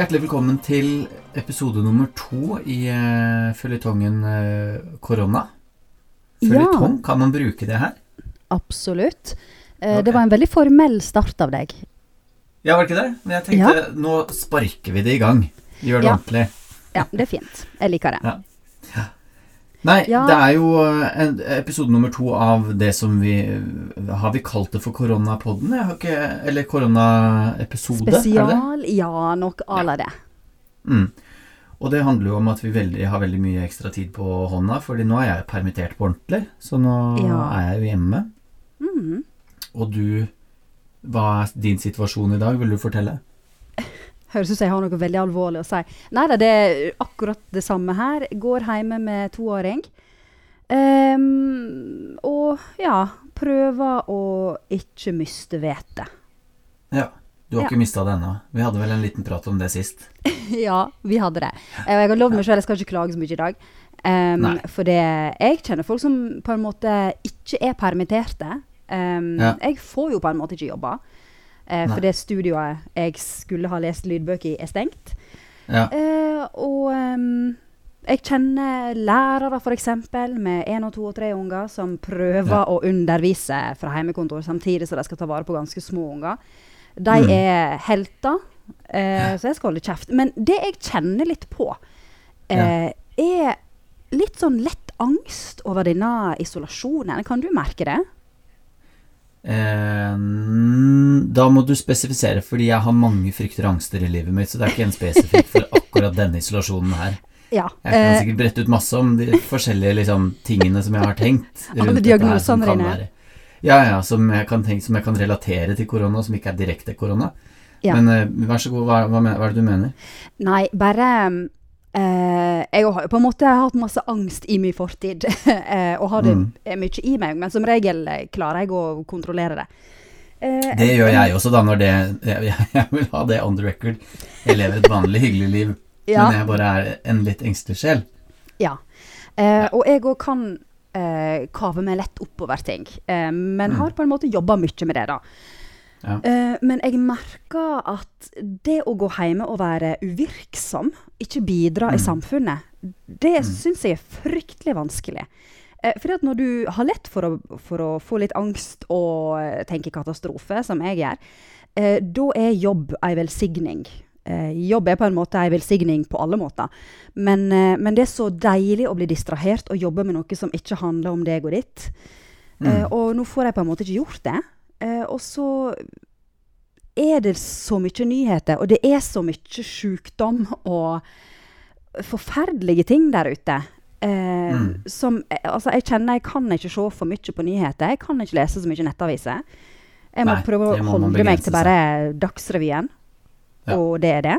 Hjertelig velkommen til episode nummer to i uh, føljetongen uh, korona. Føljetong, Ja. kan man bruke det her? Absolutt. Uh, okay. Det var en veldig formell start av deg. Ja, var det ikke det? Men jeg tenkte, nå sparker vi det i gang. Gjør det Ja. ordentlig. Ja, det er fint. Jeg liker det. Ja. Nei, Ja. det er jo uh, episode nummer to av det som vi Har vi kalt det for koronapodden? Jeg har ikke Eller koronaepisode? Spesial, ja, nok à la det. Mm. Og det handler jo om at vi veldig, har veldig mye ekstra tid på hånda, fordi nå er jeg permittert på ordentlig, så nå Ja. er jeg jo hjemme. Mm. Og du Hva er din situasjon i dag? Vil du fortelle? Høres ut som jeg har noe veldig alvorlig å si. Nei da, det er akkurat det samme her. Går hjemme med toåring. Um, og ja, prøver å ikke miste vettet. Ja. Du har Ja. ikke mista det ennå? Vi hadde vel en liten prat om det sist? ja, vi hadde det. Eh, jeg har lovd meg selv jeg skal ikke klage så mye i dag. Um, for det, jeg kjenner folk som på en måte ikke er permitterte. Um, Ja. Jeg får jo på en måte ikke jobba. Nei. for det studioet jeg skulle ha lest lydbøker i, er stengt. Ja. Eh, og um, jeg kjenner lærere f.eks. med én og to og tre unger som prøver Ja. å undervise fra hjemmekontor samtidig som de skal ta vare på ganske små unger. De Mm. er helter, eh, så jeg skal holde kjeft. Men det jeg kjenner litt på, eh, er litt sånn lett angst over denne isolasjonen. Kan du merke det? Eh, mm, da må du spesifisere, fordi jeg har mange frykter og angster i livet mitt, så det er ikke en spesifikk for akkurat denne isolasjonen her. Ja. Jeg kan eh, sikkert brette ut masse om de forskjellige liksom, tingene som jeg har tenkt. Rundt dette her som kan være- Ja, ja, som jeg, kan tenke, som jeg kan relatere til korona, som ikke er direkte korona. Ja. Men eh, vær så god, hva, hva, hva er det du mener? Nei, bare eh, Jeg har jo på en måte hatt masse angst i min fortid, eh, og har det Mm. er mye i meg, men som regel eh, klarer jeg å kontrollere det. Eh, Det gjør jeg også, da, når det Jeg, jeg vil ha det on the record. Jeg lever et vanlig, hyggelig liv, Ja. men jeg bare er en litt engstelig sjel. Ja. Eh, og jeg òg kan eh, kave meg lett oppover ting, eh, men Mm. har på en måte jobba mye med det, da. Ja. Eh, men jeg merker at det å gå hjemme og være uvirksom, ikke bidra i Mm. samfunnet, det Mm. syns jeg er fryktelig vanskelig. Eh, fordi at når du har lett for å, for å få litt angst og eh, tenke katastrofe, som jeg gjør, da er jobb ei velsigning. Jobb er på en måte ei velsigning på alle måter. Men, men det er så deilig å bli distrahert og jobbe med noe som ikke handler om deg og ditt. Mm. og nå får jeg på en måte ikke gjort det. Eh, og så er det så mye nyheter, og det er så mye sykdom og forferdelige ting der ute. Eh, Mm. som, altså jeg kjenner jeg kan ikke se for mye på nyheter. Jeg kan ikke lese så mye nettaviser. Jeg må Nei, prøve å må holde meg til bare Dagsrevyen, Ja. og det er det.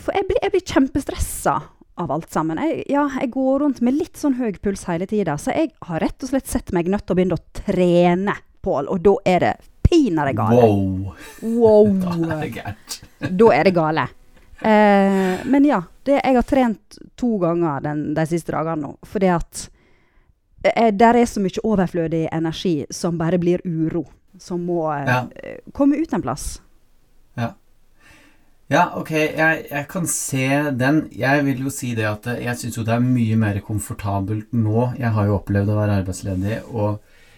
For jeg blir, jeg blir kjempestressa av alt sammen. Jeg, ja, jeg går rundt med litt sånn høy puls hele tida, så jeg har rett og slett sett meg nødt til å begynne å trene, Pål, og da er det pinadø gale. Wow! Wow. Da er det gærent. Da er det gale. Eh, men ja, det, jeg har trent to ganger den, de siste dagene nå. Fordi at eh, der er så mye overflødig energi som bare blir uro. Som må eh, Ja. komme ut en plass. Ja, ok, jeg, jeg kan se den. Jeg vil jo si det at eh, jeg syns jo det er mye mer komfortabelt nå. Jeg har jo opplevd å være arbeidsledig og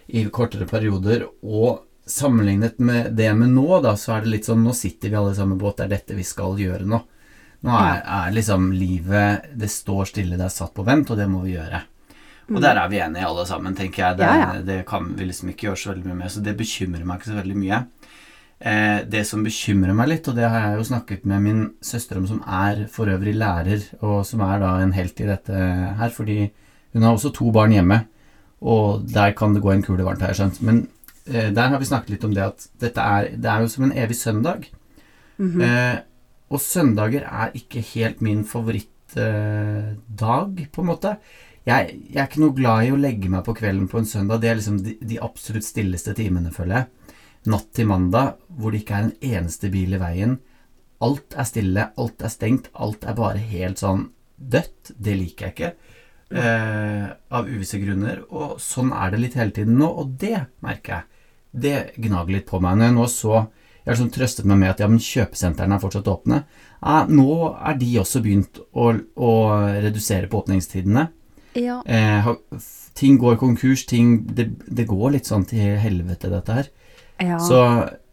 i kortere perioder, og sammenlignet med det med nå, da, så er det litt sånn Nå sitter vi alle sammen på båt, det er dette vi skal gjøre nå. Nå er, er liksom livet Det står stille, det er satt på vent, og det må vi gjøre. Og Mm. der er vi enige alle sammen, tenker jeg. Det, Ja, ja. det kan vi liksom ikke gjøre så veldig mye med, så det bekymrer meg ikke så veldig mye. Eh, det som bekymrer meg litt, og det har jeg jo snakket med min søster om, som er for øvrig lærer, og som er da en helt i dette her, fordi hun har også to barn hjemme, og der kan det gå en kule varmt, har jeg skjønt. Men eh, der har vi snakket litt om det at dette er, det er jo som en evig søndag. Mhm. Eh, og søndager er ikke helt min favorittdag, eh, på en måte. Jeg, jeg er ikke noe glad i å legge meg på kvelden på en søndag. Det er liksom de, de absolutt stilleste timene, føler jeg. Natt til mandag, hvor det ikke er en eneste bil i veien. Alt er stille, alt er stengt, alt er bare helt sånn dødt. Det liker jeg ikke. Eh, av uvisse grunner. Og sånn er det litt hele tiden nå, og det merker jeg. Det gnager litt på meg. Når jeg nå så Jeg har sånn trøstet meg med at ja, men kjøpesentrene er fortsatt åpne. Eh, nå er de også begynt å, å redusere på åpningstidene. Ja. Eh, ha- ting går konkurs, ting det, det går litt sånn til helvete, dette her. ja. Så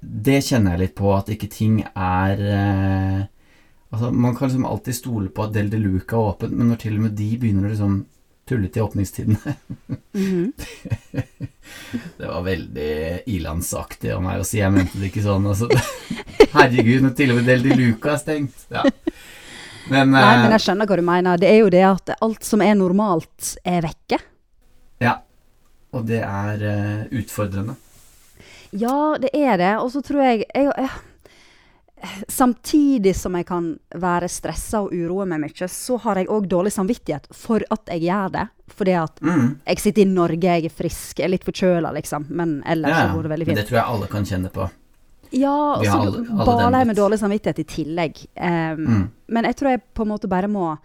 det kjenner jeg litt på, at ikke ting er eh, Altså, man kan liksom alltid stole på at Del de Luca er åpent, men når til og med de begynner å liksom tulle til åpningstidene Mhm. Det var veldig ilandsaktig av meg å si, jeg mente det ikke sånn. Altså. Herregud, når til og med Del de Luca er stengt. Ja. Men, Nei, men eh, jeg skjønner hva du mener. Det er jo det at alt som er normalt, er vekke. ja. Og det er eh, utfordrende. Ja, det er det. Og så tror jeg, jeg, jeg Samtidig som jeg kan være stressa og uroe meg mye, så har jeg òg dårlig samvittighet for at jeg gjør det. Fordi at Mm. jeg sitter i Norge, jeg er frisk, jeg er litt forkjøla, liksom. Men ellers Ja, så går det veldig men fint. det tror jeg alle kan kjenne på. Ja, og så baler jeg med dårlig samvittighet i tillegg. Um, Mm. Men jeg tror jeg på en måte bare må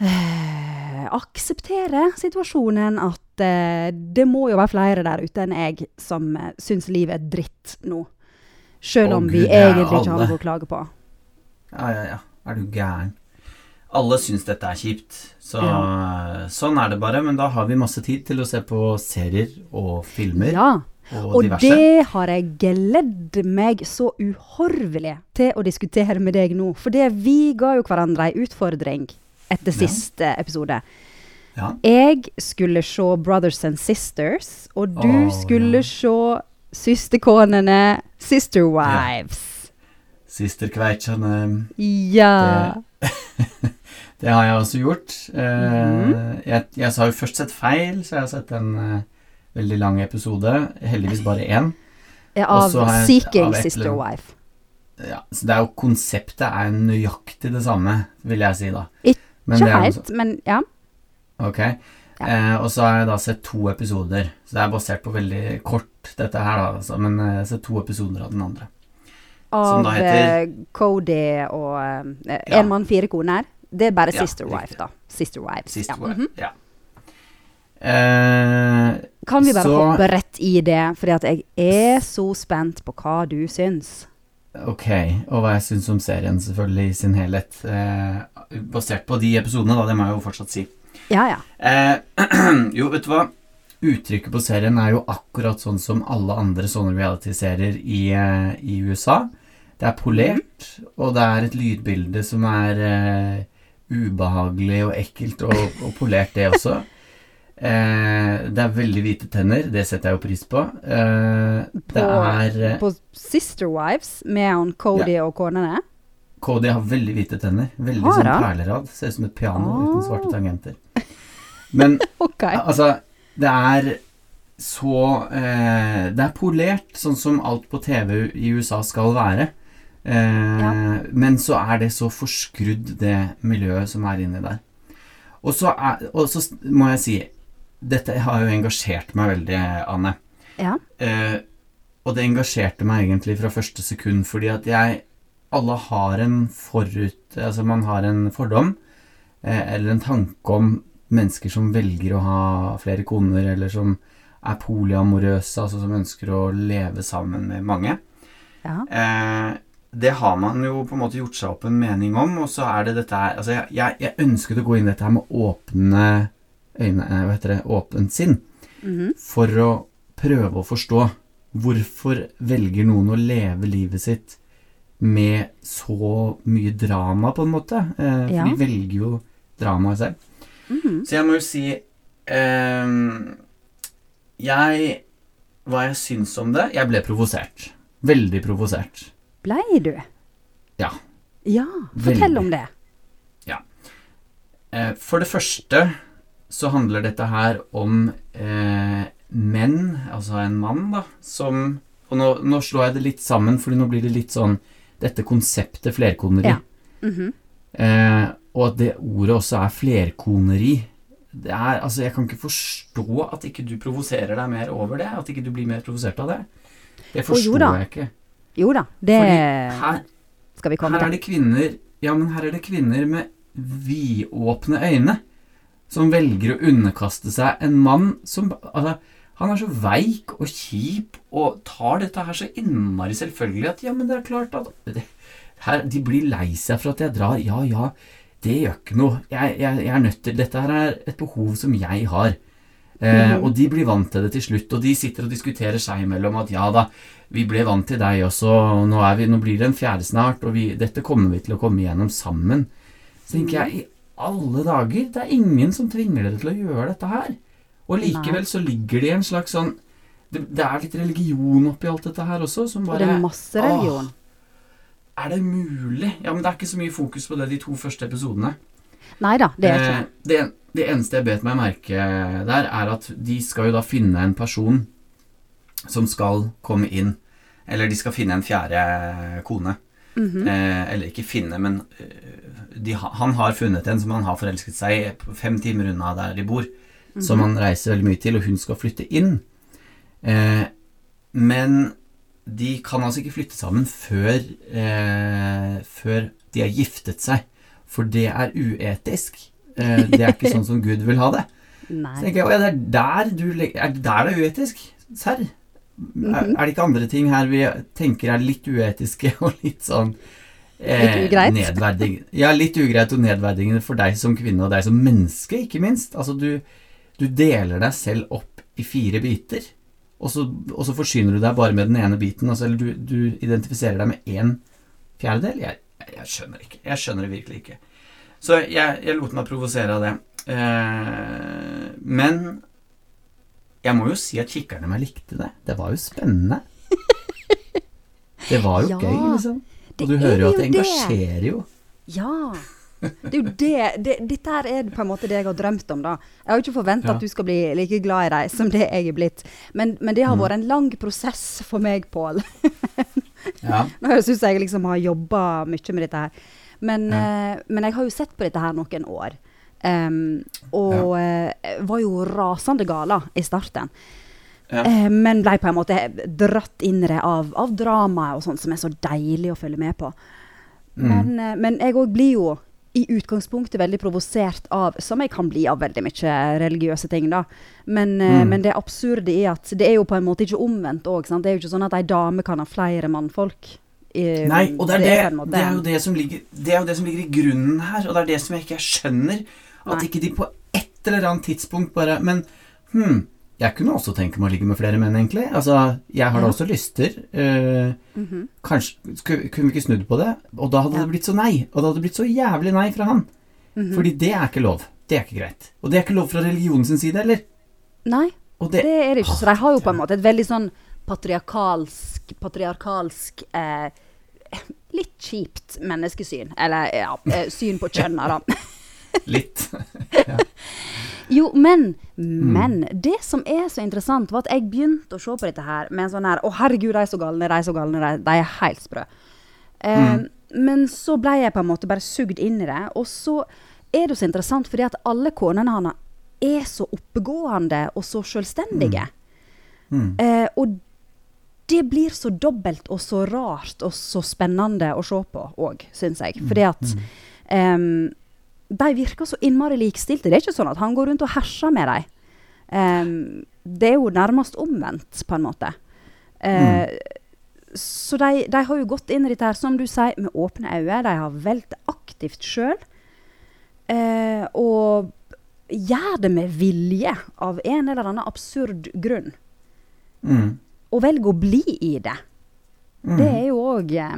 uh, akseptere situasjonen. At uh, det må jo være flere der ute enn jeg som uh, syns livet er dritt nå. Selv om vi egentlig ikke har alle. noe å klage på. Ja, ja, ja. Er du gæren? Alle syns dette er kjipt. Så sånn er det bare. Men da har vi masse tid til å se på serier og filmer Ja, og, og det har jeg gledd meg så uhorvelig til å diskutere med deg nå. For det vi ga jo hverandre ei utfordring etter siste episode. Ja. Jeg skulle se Brothers and Sisters, og du oh, skulle ja. se Søsterkonene, Sister Wives. Sister Kveitsjane Ja. Det har jeg også gjort. Mhm. jeg, jeg har jo først sett feil, så jeg har sett en uh, veldig lang episode. Heldigvis bare én. Av jeg- Seeking av sister-wife Ja, så det er jo konseptet er nøyaktig det samme, vil jeg si da. Ikke det helt, men ja. Ok. Eh, og så har jeg da sett to episoder. Så det er basert på veldig kort, dette her, da. Altså, men eh, jeg har sett to episoder av den andre. Som Av da heter- eh, Cody og eh, Ja. En mann, fire koner. Det er bare Sister. Wife, da. Sister Wives. Sister ja. Wife, mm -hmm. Ja. Eh, Kan vi bare Så- hoppe rett i det, fordi at jeg er så spent på hva du syns. ok, og hva jeg syns om serien, selvfølgelig, i sin helhet. Eh, basert på de episodene, da. Det må jeg jo fortsatt si. Ja, ja. Eh, jo, vet du hva? Uttrykket på serien er jo akkurat sånn som alle andre sånne reality-serier i, eh, i USA. Det er polert, og det er et lydbilde som er eh, ubehagelig og ekkelt, og, og polert det også. Eh, det er veldig hvite tenner, det setter jeg jo pris på. Eh, det På- er eh, På Sister Wives med Cody og konene. Cody har veldig hvite tenner. Veldig Har sånn perlerad. Ser ut som et piano Ah. uten svarte tangenter. Men okay. Altså, det er så eh, Det er polert, sånn som alt på TV i USA skal være. Eh, Ja. Men så er det så forskrudd, det miljøet som er inni der. Og så, er, og så må jeg si Dette har jo engasjert meg veldig, Anne. Ja. Eh, og det engasjerte meg egentlig fra første sekund, fordi at jeg Alle har en forut... Altså, man har en fordom, eh, eller en tanke om mennesker som velger å ha flere koner, eller som er polyamorøse, altså som ønsker å leve sammen med mange. ja. Eh, det har man jo på en måte gjort seg opp en mening om, og så er det dette her Altså, jeg, jeg, jeg ønsket å gå inn i dette her med åpne øyne eh, Hva heter det? Åpent sinn Mhm. for å prøve å forstå hvorfor velger noen å leve livet sitt med så mye drama, på en måte. Eh, for Ja. de velger jo dramaet selv. Mm. Så jeg må jo si eh, Jeg Hva jeg syns om det Jeg ble provosert. Veldig provosert. Blei du? Ja. Ja, fortell Veldig. om det. Eh, for det første så handler dette her om eh, menn, altså en mann, da, som Og nå, nå slår jeg det litt sammen, fordi nå blir det litt sånn dette konseptet flerkoneri. Ja. Mhm. Eh, og at det ordet også er flerkoneri. Det er, altså, jeg kan ikke forstå at ikke du provoserer deg mer over det. At ikke du blir mer provosert av det. Det forstår jeg ikke. Jo da, det her, skal vi komme her er til. det kvinner Ja, men her er det kvinner med vidåpne øyne som velger å underkaste seg en mann som Altså, Han er så veik og kjip og tar dette her så innmari selvfølgelig at ja, men det er klart at det, her, De blir lei seg for at jeg drar. Ja, ja, det gjør ikke noe. Jeg, jeg, jeg er nødt til Dette her er et behov som jeg har. Eh, og de blir vant til det til slutt, og de sitter og diskuterer seg imellom at ja da, vi ble vant til deg også, og nå, vi, nå blir det en fjerde snart, og vi, dette kommer vi til å komme igjennom sammen. Så tenker jeg, i alle dager, det er ingen som tvinger dere til å gjøre dette her. Og likevel så ligger det i en slags sånn det, det, er litt religion oppi alt dette her også, som bare Det er masse religion. Åh, er det mulig? Ja, men det er ikke så mye fokus på det de to første episodene. Nei da, det er ikke Eh, det, det eneste jeg bet meg merke der, er at de skal jo da finne en person som skal komme inn. Eller de skal finne en fjerde kone. Mhm. eh, eller ikke finne, men eh, de, han har funnet en som han har forelsket seg i, fem timer unna der de bor. Som han reiser veldig mye til, og hun skal flytte inn. Eh, men de kan altså ikke flytte sammen før, eh, før de har giftet seg. For det er uetisk. Eh, det er ikke sånn som Gud vil ha det. Så tenker jeg, ja, det er der, du, er det der det er uetisk? Serr? Er, er det ikke andre ting her vi tenker er litt uetiske og litt sånn eh, Litt ugreit? Ja, litt ugreit og nedverdigende for deg som kvinne og deg som menneske, ikke minst. Altså, du, du deler deg selv opp i fire biter, og så, og så forsyner du deg bare med den ene biten. Altså, eller du, du identifiserer deg med én fjerdedel. Jeg, jeg, skjønner ikke. Jeg skjønner det virkelig ikke. Så jeg, jeg lot meg provosere av det. Eh, men jeg må jo si at kikkerne meg likte det. Det var jo spennende. Det var jo Ja, gøy, liksom. Og du er hører jo at det. engasjerer jo. Ja. Det det, det Dette her er på en måte det jeg har drømt om, da. Jeg har jo ikke forventa Ja. at du skal bli like glad i dem som det jeg er blitt. Men, men det har Mm. vært en lang prosess for meg, Pål. Ja. Nå syns jeg liksom har jobba mye med dette her. Men, Ja. uh, men jeg har jo sett på dette her noen år. Um, og uh, var jo rasende gala i starten. Ja. Eh, men ble på en måte dratt inn i det av, av dramaet og sånt som er så deilig å følge med på. Mm. Men, men jeg òg blir jo i utgangspunktet veldig provosert av, som jeg kan bli av veldig mye religiøse ting, da. Men, eh, Mm. men det absurde i at det er jo på en måte ikke omvendt òg. Det er jo ikke sånn at ei dame kan ha flere mannfolk. I, Nei, og det er, det, det, det, er jo det, som ligger, det er jo det som ligger i grunnen her, og det er det som jeg ikke skjønner. At Nei. ikke de på et eller annet tidspunkt bare Men hm, jeg kunne også tenke meg å ligge med flere menn, egentlig. Altså, jeg har da også lyster. eh, -hmm. kanskje Kunne vi ikke snudd på det? Og da hadde Ja. det blitt så nei. Og det hadde blitt så jævlig nei fra han. Mhm. Fordi det er ikke lov. Det er ikke greit. Og det er ikke lov fra religionen sin side heller. Nei, det det, er det ikke. Så de har jo på en måte et veldig sånn patriarkalsk, patriarkalsk eh, Litt kjipt menneskesyn. Eller ja, eh, syn på kjønna, da. litt. Jo, men, Mm. men det som er så interessant, var at jeg begynte å se på dette her med en sånn her Å, herregud, de er så galne, de er så galne, de, er helt sprø. Eh, Mm. Men så ble jeg på en måte bare sugd inn i det. Og så er det så interessant fordi at alle konene hans er så oppegående og så selvstendige. Mm. Eh, og det blir så dobbelt og så rart og så spennende å se på òg, syns jeg. Fordi at em, de virker så innmari likestilte. Det er ikke sånn at han går rundt og herser med dem. Um, det er jo nærmest omvendt, på en måte. Eh, Så de, de har jo gått inn i dette her, som du sier, med åpne øyne. De har valgt aktivt sjøl. Uh, og gjør det med vilje, av en eller annen absurd grunn. Mm. Og velger å bli i det. Mm. Det er jo òg eh,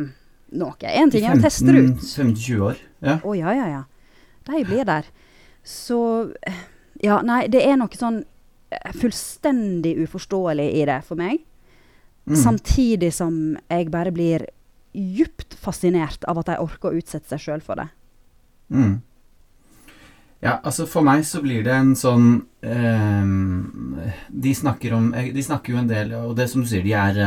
noe. Én ting er å teste ut. 15-20 år. Ja. Oh, ja, ja, ja. De blir der. Så eh, Ja, nei, det er noe sånn eh, fullstendig uforståelig i det for meg. Mm. Samtidig som jeg bare blir djupt fascinert av at de orker å utsette seg sjøl for det. Mm. Ja, altså for meg så blir det en sånn eh, De snakker om eh, De snakker jo en del Og det som du sier, de er,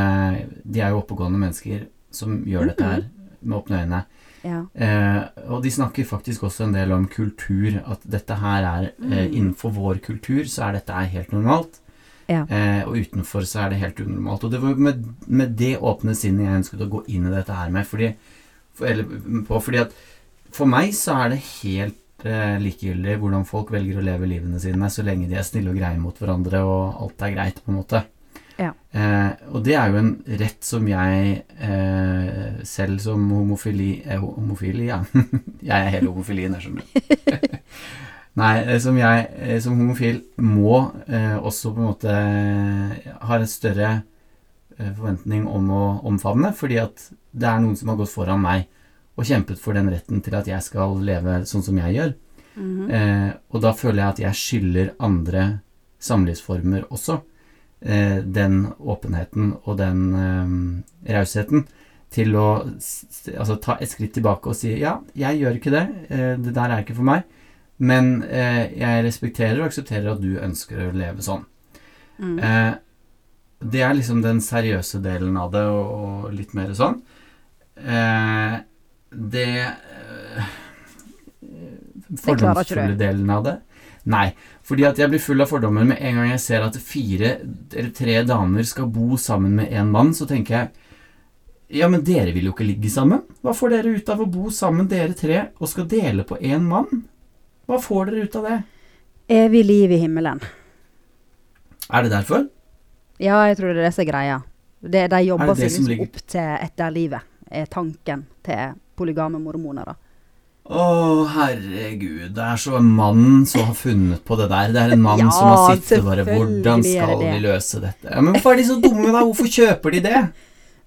de er jo oppegående mennesker som gjør dette her med åpne øyne. Ja. Eh, og de snakker faktisk også en del om kultur. At dette her er eh, Mm. Innenfor vår kultur så er dette helt normalt. Ja. Eh, og utenfor så er det helt unormalt. Og det var med, med det åpne sinnet jeg ønsket å gå inn i dette her med. Fordi, for, eller, på, fordi at for meg så er det helt eh, likegyldig hvordan folk velger å leve livene sine, så lenge de er snille og greie mot hverandre og alt er greit, på en måte. Ja. Eh, og det er jo en rett som jeg eh, selv som homofili eh, Homofili, ja. jeg er hele homofilien, jeg skjønner. Nei, eh, som jeg eh, som homofil må eh, også på en måte har en større forventning om å omfavne, fordi at det er noen som har gått foran meg og kjempet for den retten til at jeg skal leve sånn som jeg gjør. Mhm. Eh, og da føler jeg at jeg skylder andre samlivsformer også den åpenheten og den eh, rausheten til å altså, ta et skritt tilbake og si ja, jeg gjør ikke det, eh, det der er ikke for meg, men eh, jeg respekterer og aksepterer at du ønsker å leve sånn. Mm. Eh, det er liksom den seriøse delen av det, og, og litt mer sånn. Eh, det eh, Fordomsfulle delen av det. Nei, fordi at jeg blir full av fordommer med en gang jeg ser at fire eller tre damer skal bo sammen med en mann, så tenker jeg ja, men dere vil jo ikke ligge sammen. Hva får dere ut av å bo sammen, dere tre, og skal dele på én mann? Hva får dere ut av det? Evig liv i himmelen. Er det derfor? Ja, jeg tror det er det som er greia. De jobber Er seg opp til etterlivet, er tanken til polygame mormoner. Å, herregud. Det er så en mann som har funnet på det der. Det er en mann Ja, som har sittet bare Hvordan skal vi løse dette? Ja, men hvorfor er de så dumme, da? Hvorfor kjøper de det?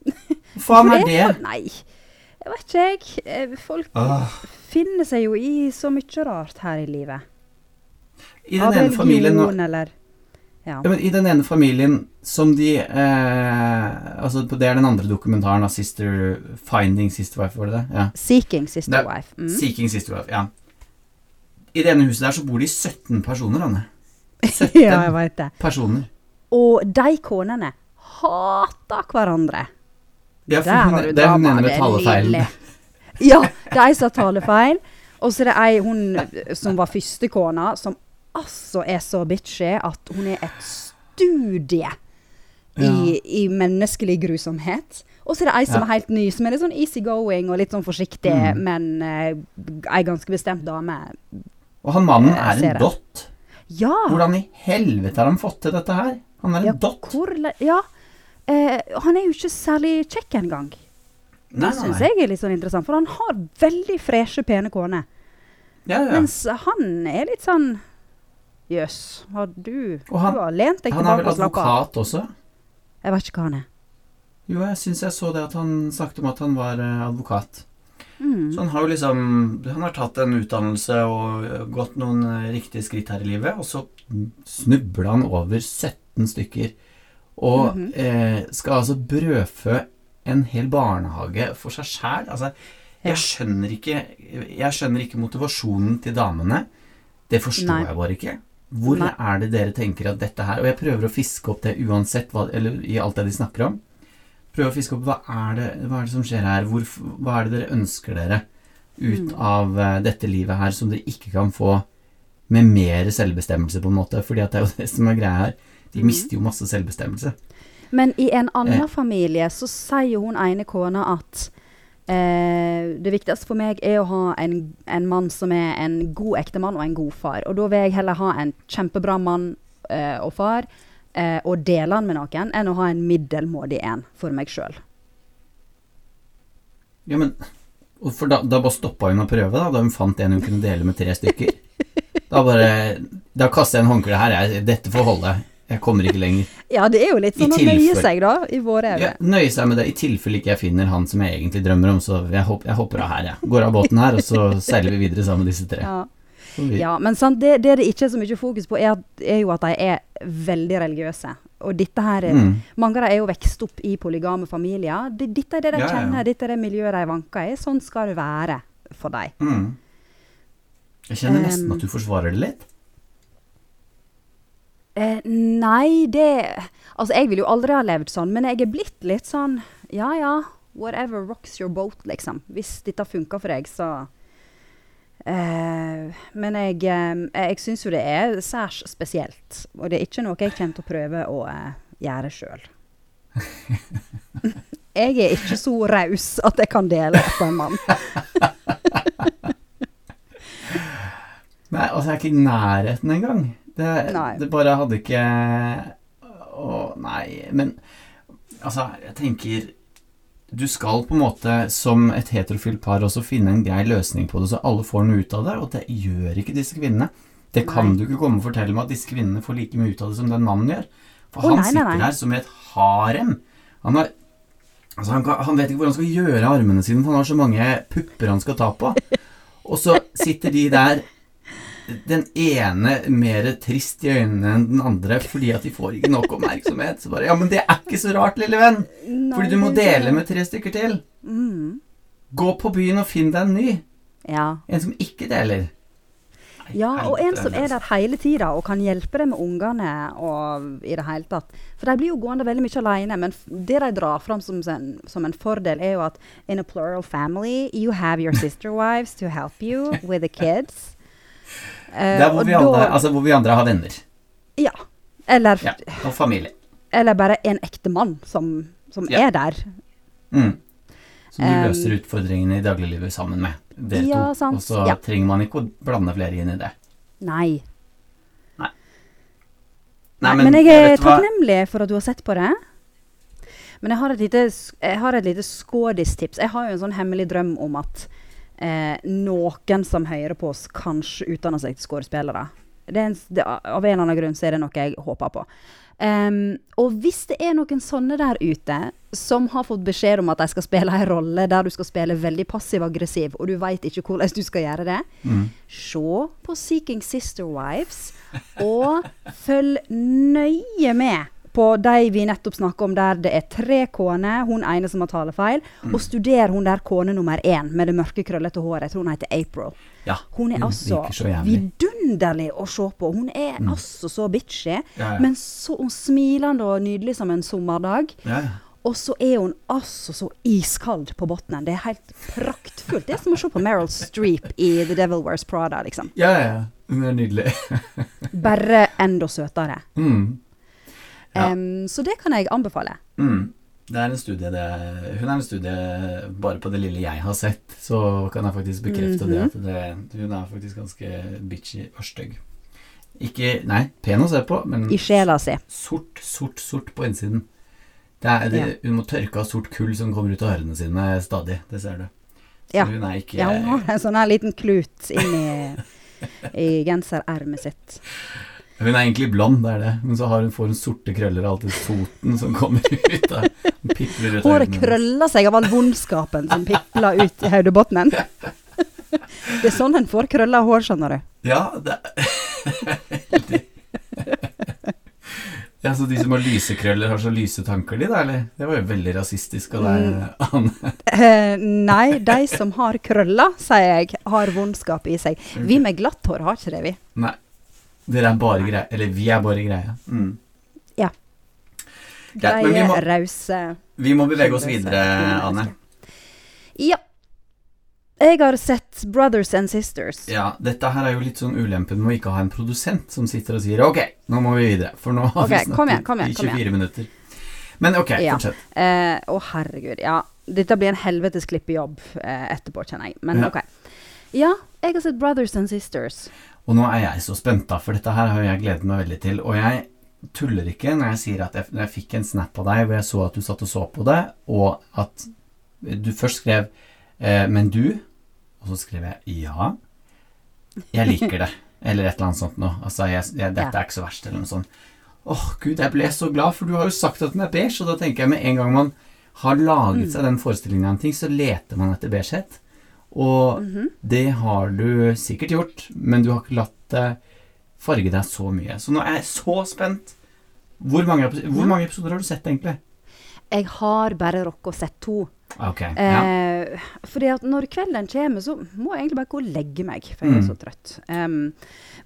Hva faen er det? Nei, jeg vet ikke jeg. Eh, Folk Åh. finner seg jo i så mye rart her i livet. I den ene familien nå... eller ja. ja, men I den ene familien som de eh, Altså, det er den andre dokumentaren av Sister Finding Sister Wife, var det det? Ja. Seeking sister Det- wife. Mm. Seeking Sister Wife, ja. I det ene huset der så bor de 17 personer, Anne. 17 ja, jeg vet det. personer. Og de konene hater hverandre. Ja, for Der hun, har du det er hun ene med talefeilen. Ja, ei som har talefeil. Og så er det ei hun som var førstekona, som altså er så bitchy at hun er et studie i, Ja. i menneskelig grusomhet. Og så er det ei som Ja. er helt ny, som er litt sånn easygoing og litt sånn forsiktig, Mm. men uh, ei ganske bestemt dame. Og han mannen er en dott. Ja! Hvordan i helvete har han fått til dette her? Han er en ja, dott. hvor, ja. uh, han er jo ikke særlig kjekk engang. Det syns jeg er litt sånn interessant, for han har veldig freshe, pene kone. Ja, ja. Mens han er litt sånn Jøss, har du Og han- Du har lent deg er tilbake vel og slappa av. advokat også? Jeg vet ikke hva han er. Jo, jeg syns jeg så det at han snakket om at han var eh, advokat. Mm. Så han har jo liksom Han har tatt en utdannelse og eh, gått noen eh, riktige skritt her i livet, og så snubla han over 17 stykker. Og Mhm. eh, skal altså brødfø en hel barnehage for seg sjæl. Altså, jeg skjønner ikke Jeg skjønner ikke motivasjonen til damene. Det forstår Nei. jeg bare ikke. Hvor Nei. er det dere tenker at dette her Og jeg prøver å fiske opp det uansett hva, Eller i alt det de snakker om. Prøve å fiske opp hva er det, hva er det som skjer her? Hvor, hva er det dere ønsker dere ut Mm. av eh, dette livet her som dere ikke kan få med mer selvbestemmelse, på en måte? Fordi at det er jo det som er greia her. De Mhm. mister jo masse selvbestemmelse. Men i en annen Eh. familie så sier hun ene kona at eh, det viktigste for meg er å ha en, en mann som er en god ektemann og en god far. Og da vil jeg heller ha en kjempebra mann eh, og far eh, og dele han med noen, enn å ha en middelmådig en for meg sjøl. Ja, men For da, da bare stoppa hun å prøve, da, da hun fant en hun kunne dele med tre stykker. Da bare Da kaster jeg en håndkle her. Jeg, dette får holde. Jeg kommer ikke lenger. Ja, det er jo litt sånn å nøye seg, da, i våre øyne. Ja, nøye seg med det, i tilfelle ikke jeg finner han som jeg egentlig drømmer om. Så jeg, hopp, jeg hopper av her, jeg. Går av båten her, og så seiler vi videre sammen med disse tre. Ja. Vi, Ja, men sant, det, det det ikke er så mye fokus på, er, at, er jo at de er veldig religiøse. Og dette her er, Mm. Mange av dem er jo vokst opp i polygame familier. Det, dette er det de Ja, ja, ja. kjenner, dette er det miljøet de vanker i. Sånn skal det være for dem. Mm. Jeg kjenner nesten Um, at du forsvarer det litt. Eh, nei, det Altså, jeg ville jo aldri ha levd sånn, men jeg er blitt litt sånn Ja ja, whatever rocks your boat, liksom. Hvis dette funker for deg, så eh, Men jeg, eh, jeg syns jo det er særs spesielt. Og det er ikke noe jeg kommer til å prøve å eh, gjøre sjøl. jeg er ikke så raus at jeg kan dele på en mann. Nei, altså, jeg er ikke i nærheten engang. Det, det bare hadde ikke Å, nei. Men altså, jeg tenker Du skal på en måte som et heterofilt par også finne en grei løsning på det, så alle får noe ut av det, og det gjør ikke disse kvinnene. Det kan Nei. du ikke komme og fortelle meg at disse kvinnene får like mye ut av det som den mannen gjør. For oh, han nei, nei, sitter der som i et harem. Han har Altså, han, kan, han vet ikke hvor han skal gjøre armene sine, for han har så mange pupper han skal ta på. Og så sitter de der, den ene mer trist i øynene enn den andre, fordi at de får ikke nok oppmerksomhet. Så bare Ja, men det er ikke så rart, lille venn. Fordi du må dele med tre stykker til. mm. Gå på byen og finn deg en ny. Ja. En som ikke deler. Ja, og en som er altså. der hele tida og kan hjelpe deg med ungene og i det hele tatt. For de blir jo gående veldig mye alene, men det de drar fram som som en fordel, er jo at in a plural family, you have your sister wives to help you with the kids. Eh, Der hvor vi, da- andre, altså hvor vi andre har venner. Ja. Eller, Ja, og familie. eller bare en ektemann som, som Ja. er der. Mm. Som du Um, løser utfordringene i dagliglivet sammen med. Dere Ja, to. Og så trenger man ikke å blande flere inn i det. Nei. Nei, men, jeg er takknemlig for at du har sett på det. Men jeg har et lite, jeg har et lite skådistips. Jeg har jo en sånn hemmelig drøm om at eh, noen som hører på oss, kanskje utdanner seg til skuespillere. Er av en eller annen grunn så er det noe jeg håper på. Um, og hvis det er noen sånne der ute som har fått beskjed om at de skal spille en rolle der du skal spille veldig passiv-aggressiv, og du veit ikke hvordan du skal gjøre det, Mm. Se på Seeking Sister Wives, og følg nøye med på de vi nettopp snakker om, der det er tre koner, hun ene som har talefeil, Mm. og studer hun der kone nummer én med det mørke, krøllete håret. Jeg tror hun heter April. Ja. Hun er mm, altså vidunderlig å se på. Hun er altså så bitchy, Ja, men så smilende og nydelig som en sommerdag. Ja, ja. Og så er hun altså så iskald på bunnen. Det er helt praktfullt. Det er som å se på Meryl Streep i The Devil Wears Prada, liksom. ja, ja, ja. Hun er nydelig. Bare enda søtere. Mm. Ja. Em, så det kan jeg anbefale. Mm. Det er en studie det, Hun er en studie bare på det lille jeg har sett, så kan jeg faktisk bekrefte det, Mhm. at det. Hun er faktisk ganske bitchy og stygg. Ikke Nei, pen å se på, men I sjela si. sort, sort, sort på innsiden. Det er, det, Hun må tørke av sort kull som kommer ut av ørene sine stadig. Det ser du. Så Ja. hun er ikke Ja, hun har en sånn her liten klut inni i genserermet sitt. Hun er egentlig blond, det er det. Men så har hun, får hun sorte krøller alltid i foten som kommer ut av av Håret øynene. krøller seg av all vondskapen som pipler ut i hodebunnen. Det er sånn en får krølla hår, skjønner du. Ja, det er. Ja, så de som har lyse krøller, har så lyse tanker, de da, eller? Det var jo veldig rasistisk av deg, Mm. Anne. Eh, nei, de som har krøller, sier jeg, har vondskap i seg. Vi med glatt hår har ikke det, vi. Nei. Dere er bare greie. Eller vi er bare greie. Mm. Ja. Greie, rause vi må bevege oss videre, Anne. Ja. Jeg har sett Brothers and Sisters. Ja, dette her er jo litt sånn ulempen med å ikke ha en produsent som sitter og sier ok, nå må vi videre. For nå har okay, vi kom igjen, snakket kom igjen, i 24 minutter. Men ok, Ja. fortsett. Eh, Å, herregud. Ja. Dette blir en helvetes klippejobb eh, etterpå, kjenner jeg. Men Ja. OK. Ja, jeg har sett Brothers and Sisters. Og nå er jeg så spent, da, for dette her har jeg gledet meg veldig til. Og jeg tuller ikke når jeg sier at jeg, jeg fikk en snap av deg hvor jeg så at du satt og så på det, og at du først skrev eh, 'men du', og så skrev jeg 'ja'. Jeg liker det. Eller et eller annet sånt noe. Altså, jeg, jeg, dette er ikke så verst, eller noe sånt. Åh, gud, jeg ble så glad, for du har jo sagt at den er beige, og da tenker jeg med en gang man har laget Mm. seg den forestillingen av en ting, så leter man etter beigehet. Og Mhm. det har du sikkert gjort, men du har ikke latt det farge deg så mye. Så nå er jeg så spent. Hvor mange, hvor mange episoder har du sett, egentlig? Jeg har bare rukket å sett to. Ok, ja. Eh, fordi at når kvelden kommer, så må jeg egentlig bare gå og legge meg, for jeg er Mm. så trøtt. Um,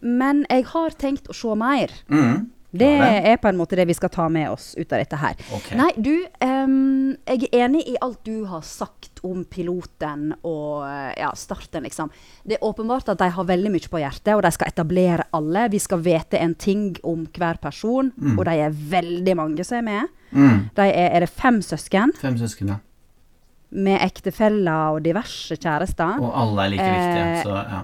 men jeg har tenkt å se mer. Mm. Det er på en måte det vi skal ta med oss ut av dette her. Okay. Nei, du, um, jeg er enig i alt du har sagt om piloten og ja, starten, liksom. Det er åpenbart at de har veldig mye på hjertet, og de skal etablere alle. Vi skal vite en ting om hver person, Mm. og de er veldig mange som er med. Mm. De er, er det fem søsken Fem søsken, ja. med ektefeller og diverse kjærester. Og alle er like viktige, Eh, så ja.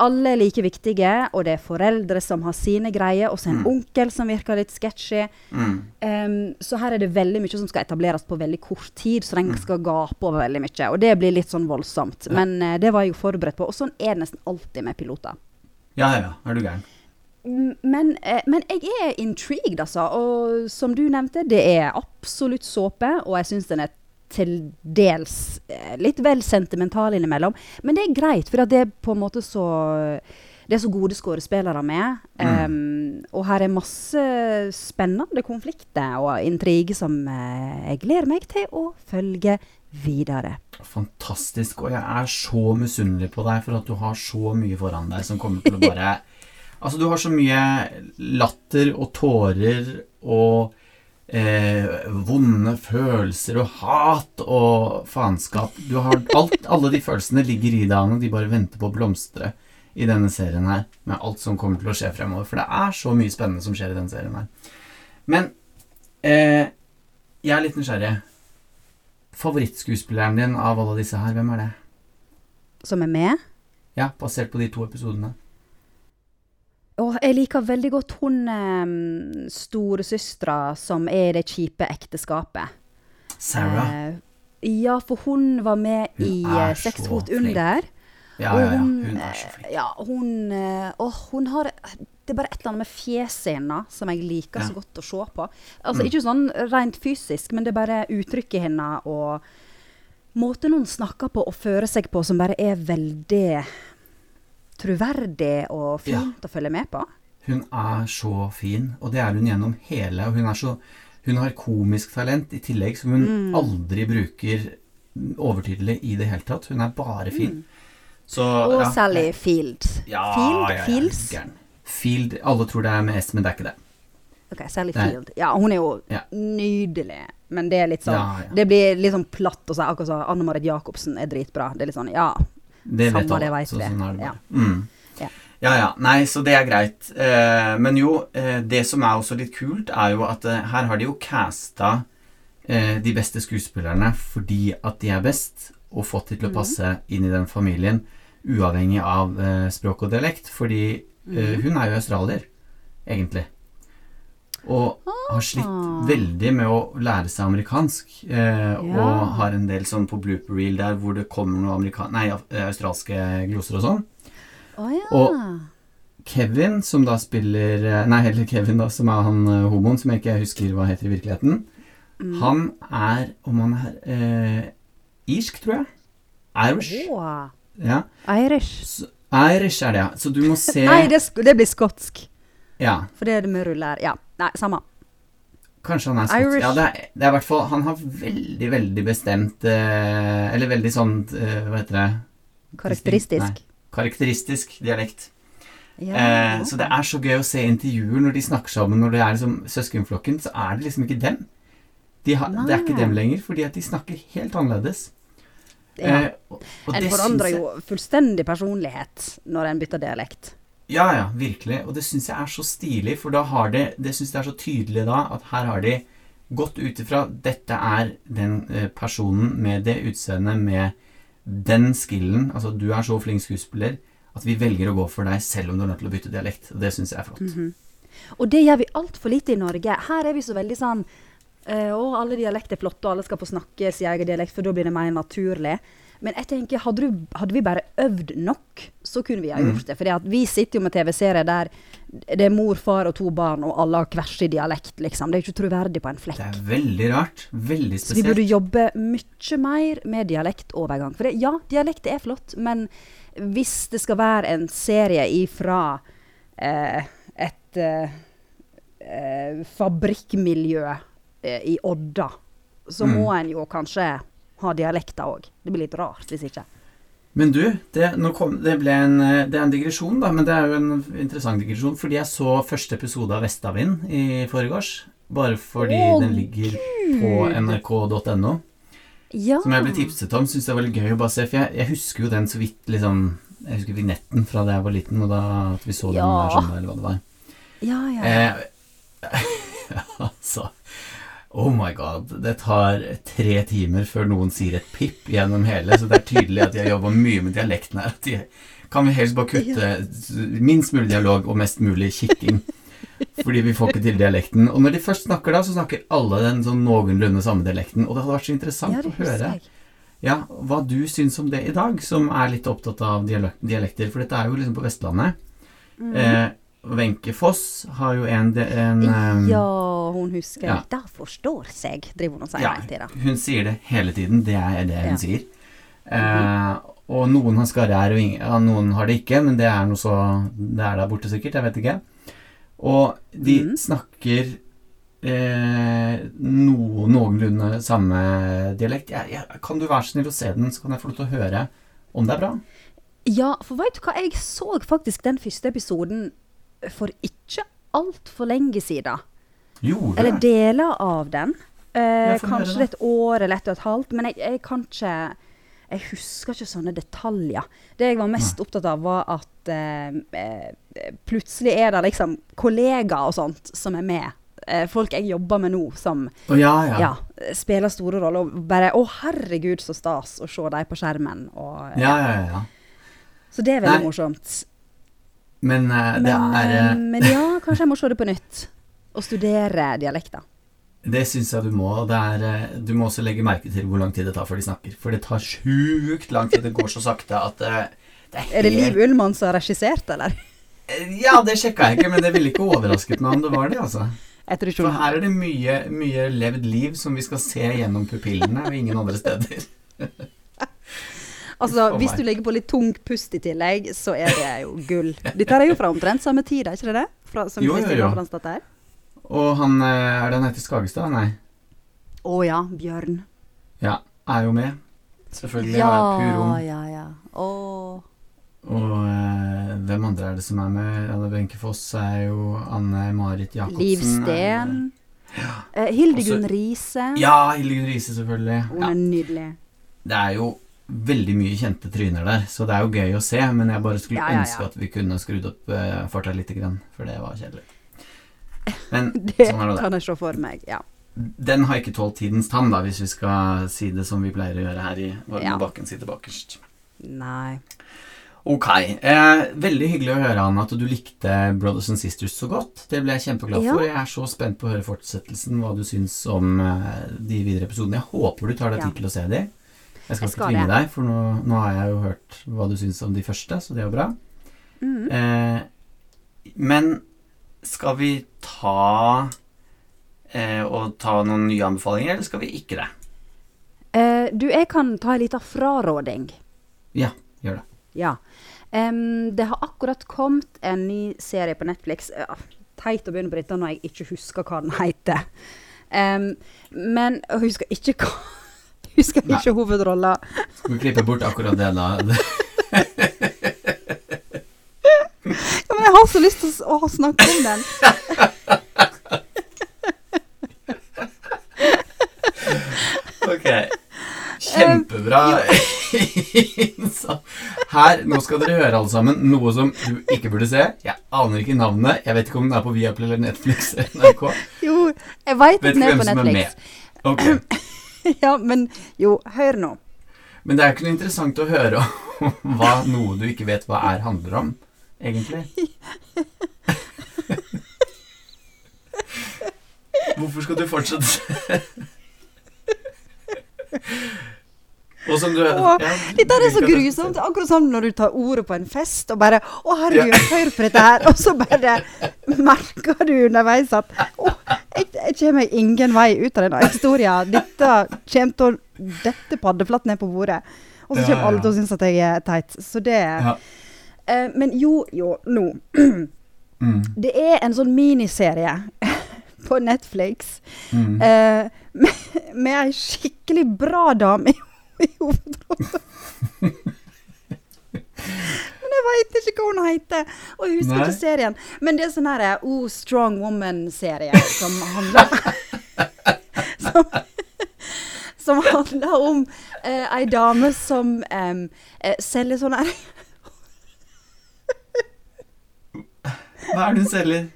Alle er like viktige, og det er foreldre som har sine greier, og så en Mm. onkel som virker litt sketchy. Mm. Um, så her er det veldig mye som skal etableres på veldig kort tid, så den Mm. skal gape over veldig mye. Og det blir litt sånn voldsomt. Ja. Men uh, det var jeg jo forberedt på, og sånn er det nesten alltid med piloter. Ja, ja. Er du gæren? Men, eh, men jeg er intrigued, altså. Og som du nevnte, det er absolutt såpe, og jeg syns den er til dels eh, litt vel sentimental innimellom. Men det er greit, for det er på en måte så Det er så gode skuespillere med. em, og her er masse spennende konflikter og intriger som eh, jeg gleder meg til å følge videre. Fantastisk. Og jeg er så misunnelig på deg for at du har så mye foran deg som kommer til å bare Altså, du har så mye latter og tårer og eh, vonde følelser og hat og faenskap. Du har alt, Alle de følelsene ligger i deg, Anne. De bare venter på å blomstre i denne serien her. Med alt som kommer til å skje fremover. For det er så mye spennende som skjer i denne serien her. Men eh, jeg er litt nysgjerrig. Favorittskuespilleren din av alle disse her, hvem er det? Som er med. Ja, basert på de to episodene. Og jeg liker veldig godt hun um, storesøstera som er i det kjipe ekteskapet. Sarah. Eh, ja, for hun var med Hun i eh, Seks fot under. Ja, og ja, ja. hun, Hun er så flink. eh, Ja, hun eh, hun har Det er bare et eller annet med fjeset hennes som jeg liker Ja. så godt å se på. Altså Mm. Ikke sånn rent fysisk, men det er bare uttrykket hennes og måten hun snakker på og fører seg på, som bare er veldig troverdig og Ja. fint å følge med på. Hun er så fin, og det er hun gjennom hele. Og hun er så Hun har komisk talent i tillegg, som hun Mm. aldri bruker overtydelig i det hele tatt. Hun er bare fin. Så Mm. Og ja, Sally Field. Ja, Field? ja, ja, Fields? Gern. Field Alle tror det er med S, men det er ikke det. Ok, Sally det. Field. Ja, hun er jo Ja. nydelig. Men det er litt sånn Ja, ja. Det blir litt sånn platt å si akkurat som Anne Marit Jacobsen er dritbra. Det er litt sånn ja. Det vet Samme alle. Så sånn er det Ja. Mm. Ja. Ja ja. Nei, så det er greit. Eh, men jo, eh, det som er også litt kult, er jo at eh, her har de jo casta eh, de beste skuespillerne fordi at de er best, og fått de til å passe passe inn i den familien, uavhengig av eh, språk og dialekt. Fordi eh, Mhm. hun er jo australier, egentlig. Og har slitt Ah. veldig med å lære seg amerikansk. Eh, Ja. Og har en del sånn på blooper reel der hvor det kommer noe amerikan nei, eh, australske gloser og sånn. Oh, ja. Og- Kevin, som da spiller eh, Nei, heller Kevin, da, som er han eh, homoen som jeg ikke husker hva heter i virkeligheten. Mm. Han er, om han er eh, irsk, tror jeg. Irish. Oh. Ja. Irish. Så, Irish er det, ja. Så du må se Nei, det, det blir skotsk. Ja, For det er det med ruller. Ja. Nei, samme. kanskje han er skotsk. Ja, det er, det er hvert fall Han har veldig, veldig bestemt eh, Eller veldig sånn eh, Hva heter det? Karakteristisk. Nei. Karakteristisk dialekt. Ja, Eh, ja. så det er så gøy å se intervjuer når de snakker sammen, når det er liksom søskenflokken, så er det liksom ikke dem. De ha, det er ikke dem lenger, fordi at de snakker helt annerledes. ja. Eh, og, og En det forandrer jo fullstendig personlighet når en bytter dialekt. Ja, ja, virkelig. Og det syns jeg er så stilig, for da har det Det syns jeg er så tydelig da, at her har de gått ut ifra dette er den eh, personen med det utseendet, med den skillen. Altså, du er så flink skuespiller at vi velger å gå for deg selv om du er nødt til å bytte dialekt. Og det syns jeg er flott. Mhm. Og det gjør vi altfor lite i Norge. Her er vi så veldig sånn eh, Å, alle dialekter er flotte, og alle skal få snakke sin egen dialekt, for da blir det mer naturlig. Men jeg tenker, hadde, du, hadde vi bare øvd nok, så kunne vi ha Mm. gjort det. For vi sitter jo med TV-serier der det er mor, far og to barn, og alle har hver sin dialekt, liksom. Det er ikke troverdig på en flekk. Det er veldig rart. Veldig Så vi burde jobbe mye mer med dialektovergang. For det, ja, dialekt er flott, men hvis det skal være en serie ifra eh, et eh, eh, fabrikkmiljø eh, i Odda, så Mm. må en jo kanskje ha dialekter òg. Det blir litt rart hvis ikke. Men du, det, kom, det, en, eh, det er en digresjon, da, men det er jo en interessant digresjon. Fordi jeg så første episode av Vestavind i forgårs. Bare fordi Å, den ligger på nrk.no. Ja. Som jeg ble tipset om. Syns det var veldig gøy å bare se. For jeg, jeg husker jo den så vidt, liksom Jeg husker vignetten fra da jeg var liten, og da at vi så den der sånn, eller hva det var. Ja, ja. Eh, altså Oh my god. Det tar tre timer før noen sier et pip gjennom hele, så det er tydelig at de har jobba mye med dialekten her. At de, kan vi helst bare kutte minst mulig dialog og mest mulig kikking? Fordi vi får ikke til dialekten. Og når de først snakker da, så snakker alle den sånn noenlunde samme dialekten. Og det hadde vært så interessant å høre ja, hva du syns om det i dag, som er litt opptatt av dialekter. For dette er jo liksom på Vestlandet. Mm. Eh, Wenche Foss har jo en, en eh, ja, hun husker ja. Det forstår seg, driver hun og sier ja, hele tida. hun sier det hele tiden. Det er det hun Ja. sier. Eh, og noen har skarre-r, og ja, noen har det ikke, men det er noe så Det er der borte sikkert, jeg vet ikke. Og de mm. snakker eh, no, noenlunde samme dialekt. Jeg, jeg, kan du være snill å se den, så kan jeg få lov til å høre om det er bra? Ja, for veit du hva, jeg så faktisk den første episoden for ikke altfor lenge siden. Gjorde Eller deler av den. Eh, kanskje det et år eller et og et halvt, men jeg, jeg kan ikke Jeg husker ikke sånne detaljer. Det jeg var mest opptatt av, var at eh, eh, plutselig er det liksom kollegaer og sånt som er med. Eh, folk jeg jobber med nå, som oh, ja, ja. ja. spiller store roller. Og bare Å, herregud, så stas å se dem på skjermen. Og, Ja, ja, ja, ja. Så det er veldig Nei, morsomt. Men uh, det er eh, men ja, kanskje jeg må se det på nytt. Og studere dialekter. Det syns jeg du må. Er, du må også legge merke til hvor lang tid det tar før de snakker. For det tar sjukt lang tid. Det går så sakte at det er helt Er det Liv Ullmann som har regissert, eller? Ja, det sjekka jeg ikke, men det ville ikke overrasket meg om det var det, altså. For her er det mye, mye levd liv som vi skal se gjennom pupillene, og ingen andre steder. Altså, hvis du legger på litt tung pust i tillegg, så er det jo gull. Dette er jo fra omtrent samme tid, er ikke det det? Fra, som Jo, jo, jo. Og han eh, Er det han heter Skagestad? Nei. Å ja, Bjørn. Ja, er jo med. Selvfølgelig. Ja, Ja. Purom. ja, ja. Å. Og eh, hvem andre er det som er med? Anne Wenche Foss er jo Anne-Marit Jacobsen. Liv Steen. Ja. Eh, Hildegunn Riise. Ja, Hildegunn Riise, selvfølgelig. Hun Ja. er nydelig. Det er jo veldig mye kjente tryner der, så det er jo gøy å se. Men jeg bare skulle Ja, ja, ja. ønske at vi kunne skrudd opp uh, farta litt, for det var kjedelig. Men Det sånn er det. kan jeg se for meg, ja. Den har ikke tålt tidens tann, da, hvis vi skal si det som vi pleier å gjøre her i Varme Ja. bakken sitter bakerst. Nei. Ok. Eh, veldig hyggelig å høre, Anna, at du likte Brothers and Sisters så godt. Det ble jeg kjempeglad Ja. for. Jeg er så spent på å høre fortsettelsen, hva du syns om eh, de videre episodene. Jeg håper du tar deg Ja. tid til å se de. Jeg skal Jeg skal ikke tvinge deg, for nå, nå har jeg jo hørt hva du syns om de første, så det er jo bra. Mm. Eh, men skal vi ta eh, og ta noen nye anbefalinger, eller skal vi ikke det? Eh, du, jeg kan ta en liten fraråding. Ja, gjør det. Ja. Um, det har akkurat kommet en ny serie på Netflix. Ja, teit å begynne på dette når jeg ikke husker hva den heter. Um, men jeg husker ikke hva Husker Nei. ikke hovedrolla. Skal vi klippe bort akkurat det, da? Ja, men jeg har så lyst til å, snakke om den. Ok. Kjempebra. Så Her, nå skal dere høre alle sammen noe som du ikke burde se. Jeg aner ikke navnet. Jeg vet ikke om den er på Viaplay eller Netflix eller NRK. Jo, jeg veit den er på Netflix. er Netflix. Ja, men jo, hør nå. Men det er jo ikke noe interessant å høre om hva noe du ikke vet hva er, handler om, egentlig. Hvorfor skal du fortsette? Og du ja, Dette er så grusomt. Akkurat som når du tar ordet på en fest og bare 'Å, herregud, hør på dette her.' Og så bare merker du underveis at 'Å, jeg, jeg kommer ingen vei ut av denne historien'. Dette kommer til å dette paddeflatt ned på bordet. Og så kommer alle til å synes at jeg er teit. Så det Ja. eh, Men jo, jo, nå. Mm, Det er en sånn miniserie på Netflix mm. eh, med, med ei skikkelig bra dame i, i hovedrollen. Men jeg veit ikke hva hun heter, og jeg husker Nei. ikke serien. Men det er sånn her Oh, Strong Woman-serie som handler som, som handler om eh, ei dame som eh, selger sånn her Hva er det hun selger?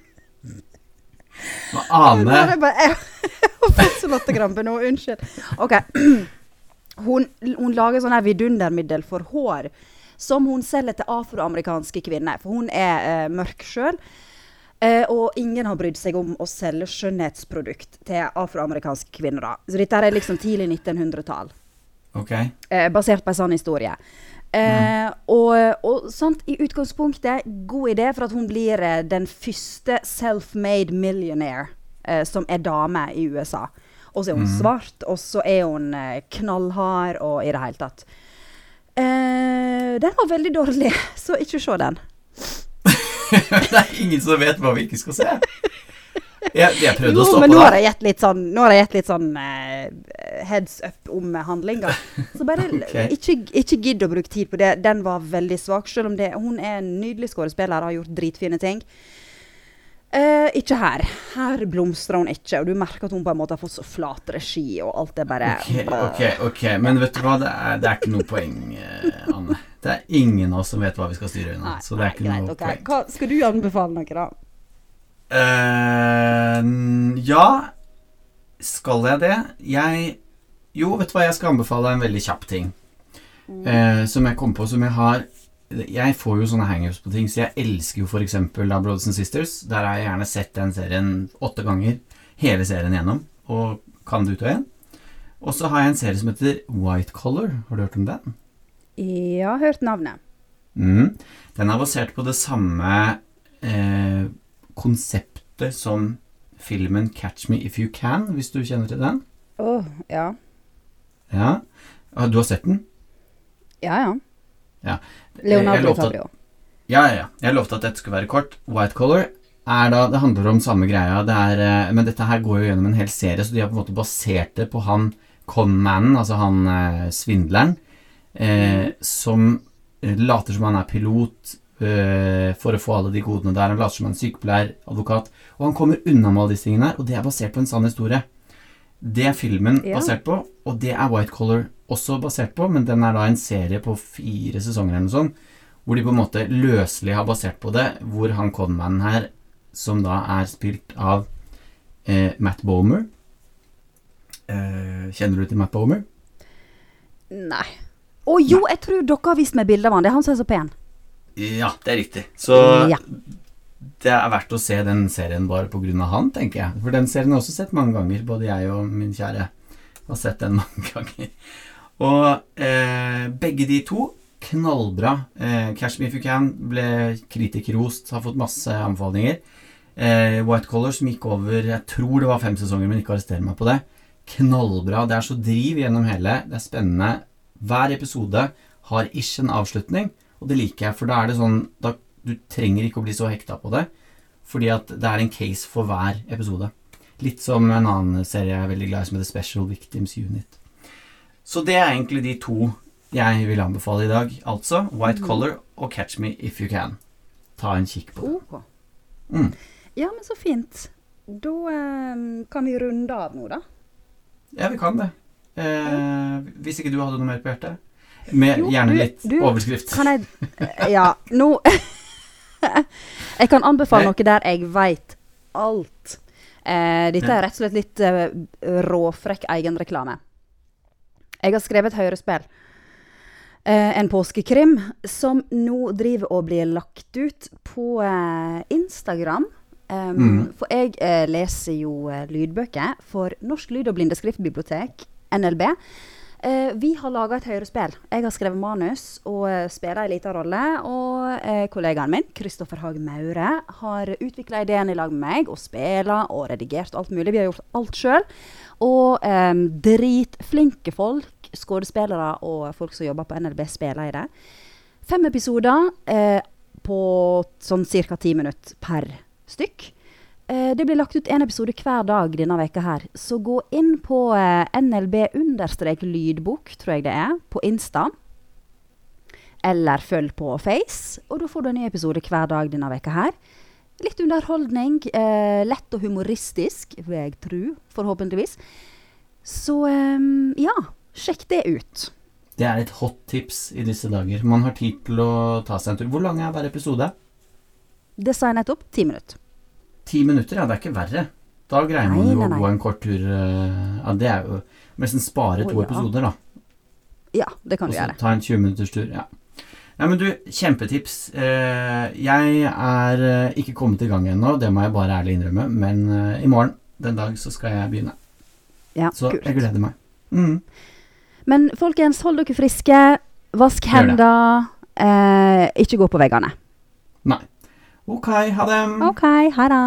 Hva aner jeg Jeg har fått så latterkrampe nå. Unnskyld. OK. Hun, lager sånn her vidundermiddel for hår som hun selger til afroamerikanske kvinner. For hun er eh, mørk sjøl. Eh, og ingen har brydd seg om å selge skjønnhetsprodukt til afroamerikanske kvinner. da. Så dette er liksom tidlig 1900-tall. Ok. Eh, basert på en sann historie. Eh, og, og sant, i utgangspunktet, god idé for at hun blir eh, den første self-made millionaire eh, som er dame i USA. Og så er hun svart, og så er hun eh, knallhard og i det hele tatt. Uh, den var veldig dårlig, så ikke se den. det er ingen som vet hva vi ikke skal se. Jeg, jeg prøvde å Jo, stoppe deg. nå har jeg gitt litt sånn, gitt litt sånn uh, heads up om handlinga. Så bare okay. ikke, ikke gidd å bruke tid på det. Den var veldig svak, selv om det, hun er en nydelig skuespiller og har gjort dritfine ting. Eh, ikke her. Her blomstrer hun ikke, og du merker at hun på en måte har fått så flat regi, og alt er bare Ok, ok, ok. Men vet du hva, det er, det er ikke noe poeng, eh, Anne. Det er ingen av oss som vet hva vi skal styre unna. Så det er ikke greit, noe okay. poeng. Hva, skal du anbefale noe, da? Eh, ja Skal jeg det? Jeg Jo, vet du hva, jeg skal anbefale en veldig kjapp ting. Eh, som jeg kom på, som jeg har Jeg får jo sånne hangups på ting, så jeg elsker jo f.eks. Brothers and Sisters. Der har jeg gjerne sett den serien åtte ganger. Hele serien gjennom. Og kan det ut og igjen. Og så har jeg en serie som heter White Collar. Har du hørt om den? Ja, hørt navnet. Mm. Den er basert på det samme eh, konseptet som filmen 'Catch Me If You Can', hvis du kjenner til den. Å, ja. Ja. Ah, Du har sett den? Ja, ja. Ja. Leonardo DiCaprio. Ja, ja, ja. Jeg lovte at dette skulle være kort. White Color er da Det handler om samme greia. Det er, eh, men dette her går jo gjennom en hel serie, så de har på en måte basert det på han conmanen, altså han eh, svindleren, eh, som eh, later som han er pilot eh, for å få alle de godene der. Han later som han er sykepleier, advokat, og han kommer unna med alle disse tingene her, og det er basert på en sann historie. Det er filmen Ja. basert på, og det er White Collar også basert på, men den er da en serie på fire sesonger eller noe sånt, hvor de på en måte løselig har basert på det, hvor han conmanen her, som da er spilt av eh, Matt Bomer eh, Kjenner du til Matt Bomer? Nei. Å jo, jeg tror dere har vist meg bilde av han. Det er han som er så pen. Ja, det er riktig. Så Ja. det er verdt å se den serien bare på grunn av han, tenker jeg. For den serien har jeg også sett mange ganger. Både jeg og min kjære har sett den mange ganger. Og eh, begge de to knallbra. Eh, Cash Me If You Can ble kritikerrost, har fått masse anbefalinger. Eh, White Collar, som gikk over Jeg tror det var fem sesonger, men ikke arrester meg på det. Knallbra. Det er så driv gjennom hele. Det er spennende. Hver episode har ikke en avslutning, og det liker jeg, for da er det sånn da, Du trenger ikke å bli så hekta på det, fordi at det er en case for hver episode. Litt som en annen serie jeg er veldig glad i, som heter Special Victims Unit. Så det er egentlig de to jeg vil anbefale i dag. Altså White Collar og Catch Me If You Can. Ta en kikk på det. Ok. Mm. Ja, men så fint. Da eh, kan vi runde av nå, da. Ja, vi kan det. Eh, hvis ikke du hadde noe mer på hjertet? Med Jo, gjerne litt du- overskrift. Kan jeg Ja, nå Jeg kan anbefale noe der jeg veit alt. Eh, dette er rett og slett litt eh, råfrekk egenreklame. Jeg har skrevet et hørespill. Eh, en påskekrim som nå driver og blir lagt ut på eh, Instagram. Um, mm. For jeg eh, leser jo eh, lydbøker for Norsk lyd- og blindeskriftbibliotek, NLB. Eh, vi har laga et hørespill. Jeg har skrevet manus og eh, spiller en liten rolle. Og kollegaen min, Kristoffer Haag Maure, har utvikla ideen i lag med meg og spiller og redigert alt mulig. Vi har gjort alt sjøl. Og eh, dritflinke folk, skuespillere og folk som jobber på NLB, spiller i det. Fem episoder eh, på sånn ca. ti minutter per stykk. Eh, det blir lagt ut en episode hver dag denne veka her, så gå inn på eh, NLB-lydbok, tror jeg det er, på Insta. Eller følg på Face, og da får du en ny episode hver dag denne veka her. Litt underholdning, eh, lett og humoristisk, vil jeg tro, forhåpentligvis. Så eh, ja, sjekk det ut. Det er et hot tips i disse dager. Man har tid til å ta seg en tur. Hvor lang er hver episode? Det sa jeg nettopp. Ti minutter. Ti minutter, ja, det er ikke verre. Da greier man jo å gå en kort tur. eh, Ja, det er jo nesten spare to ja. episoder, da. Ja, det kan Og du så ta en 20 minutters tur. Ja. Nei, men du, kjempetips. Eh, jeg er eh, ikke kommet i gang ennå, det må jeg bare ærlig innrømme, men i morgen, den dag, så skal jeg begynne. Ja, Så kult. jeg gleder meg. Mm. Men folkens, hold dere friske. Vask hendene. Eh, ikke gå på veggene. Nei. Ok, ha det. OK, ha det.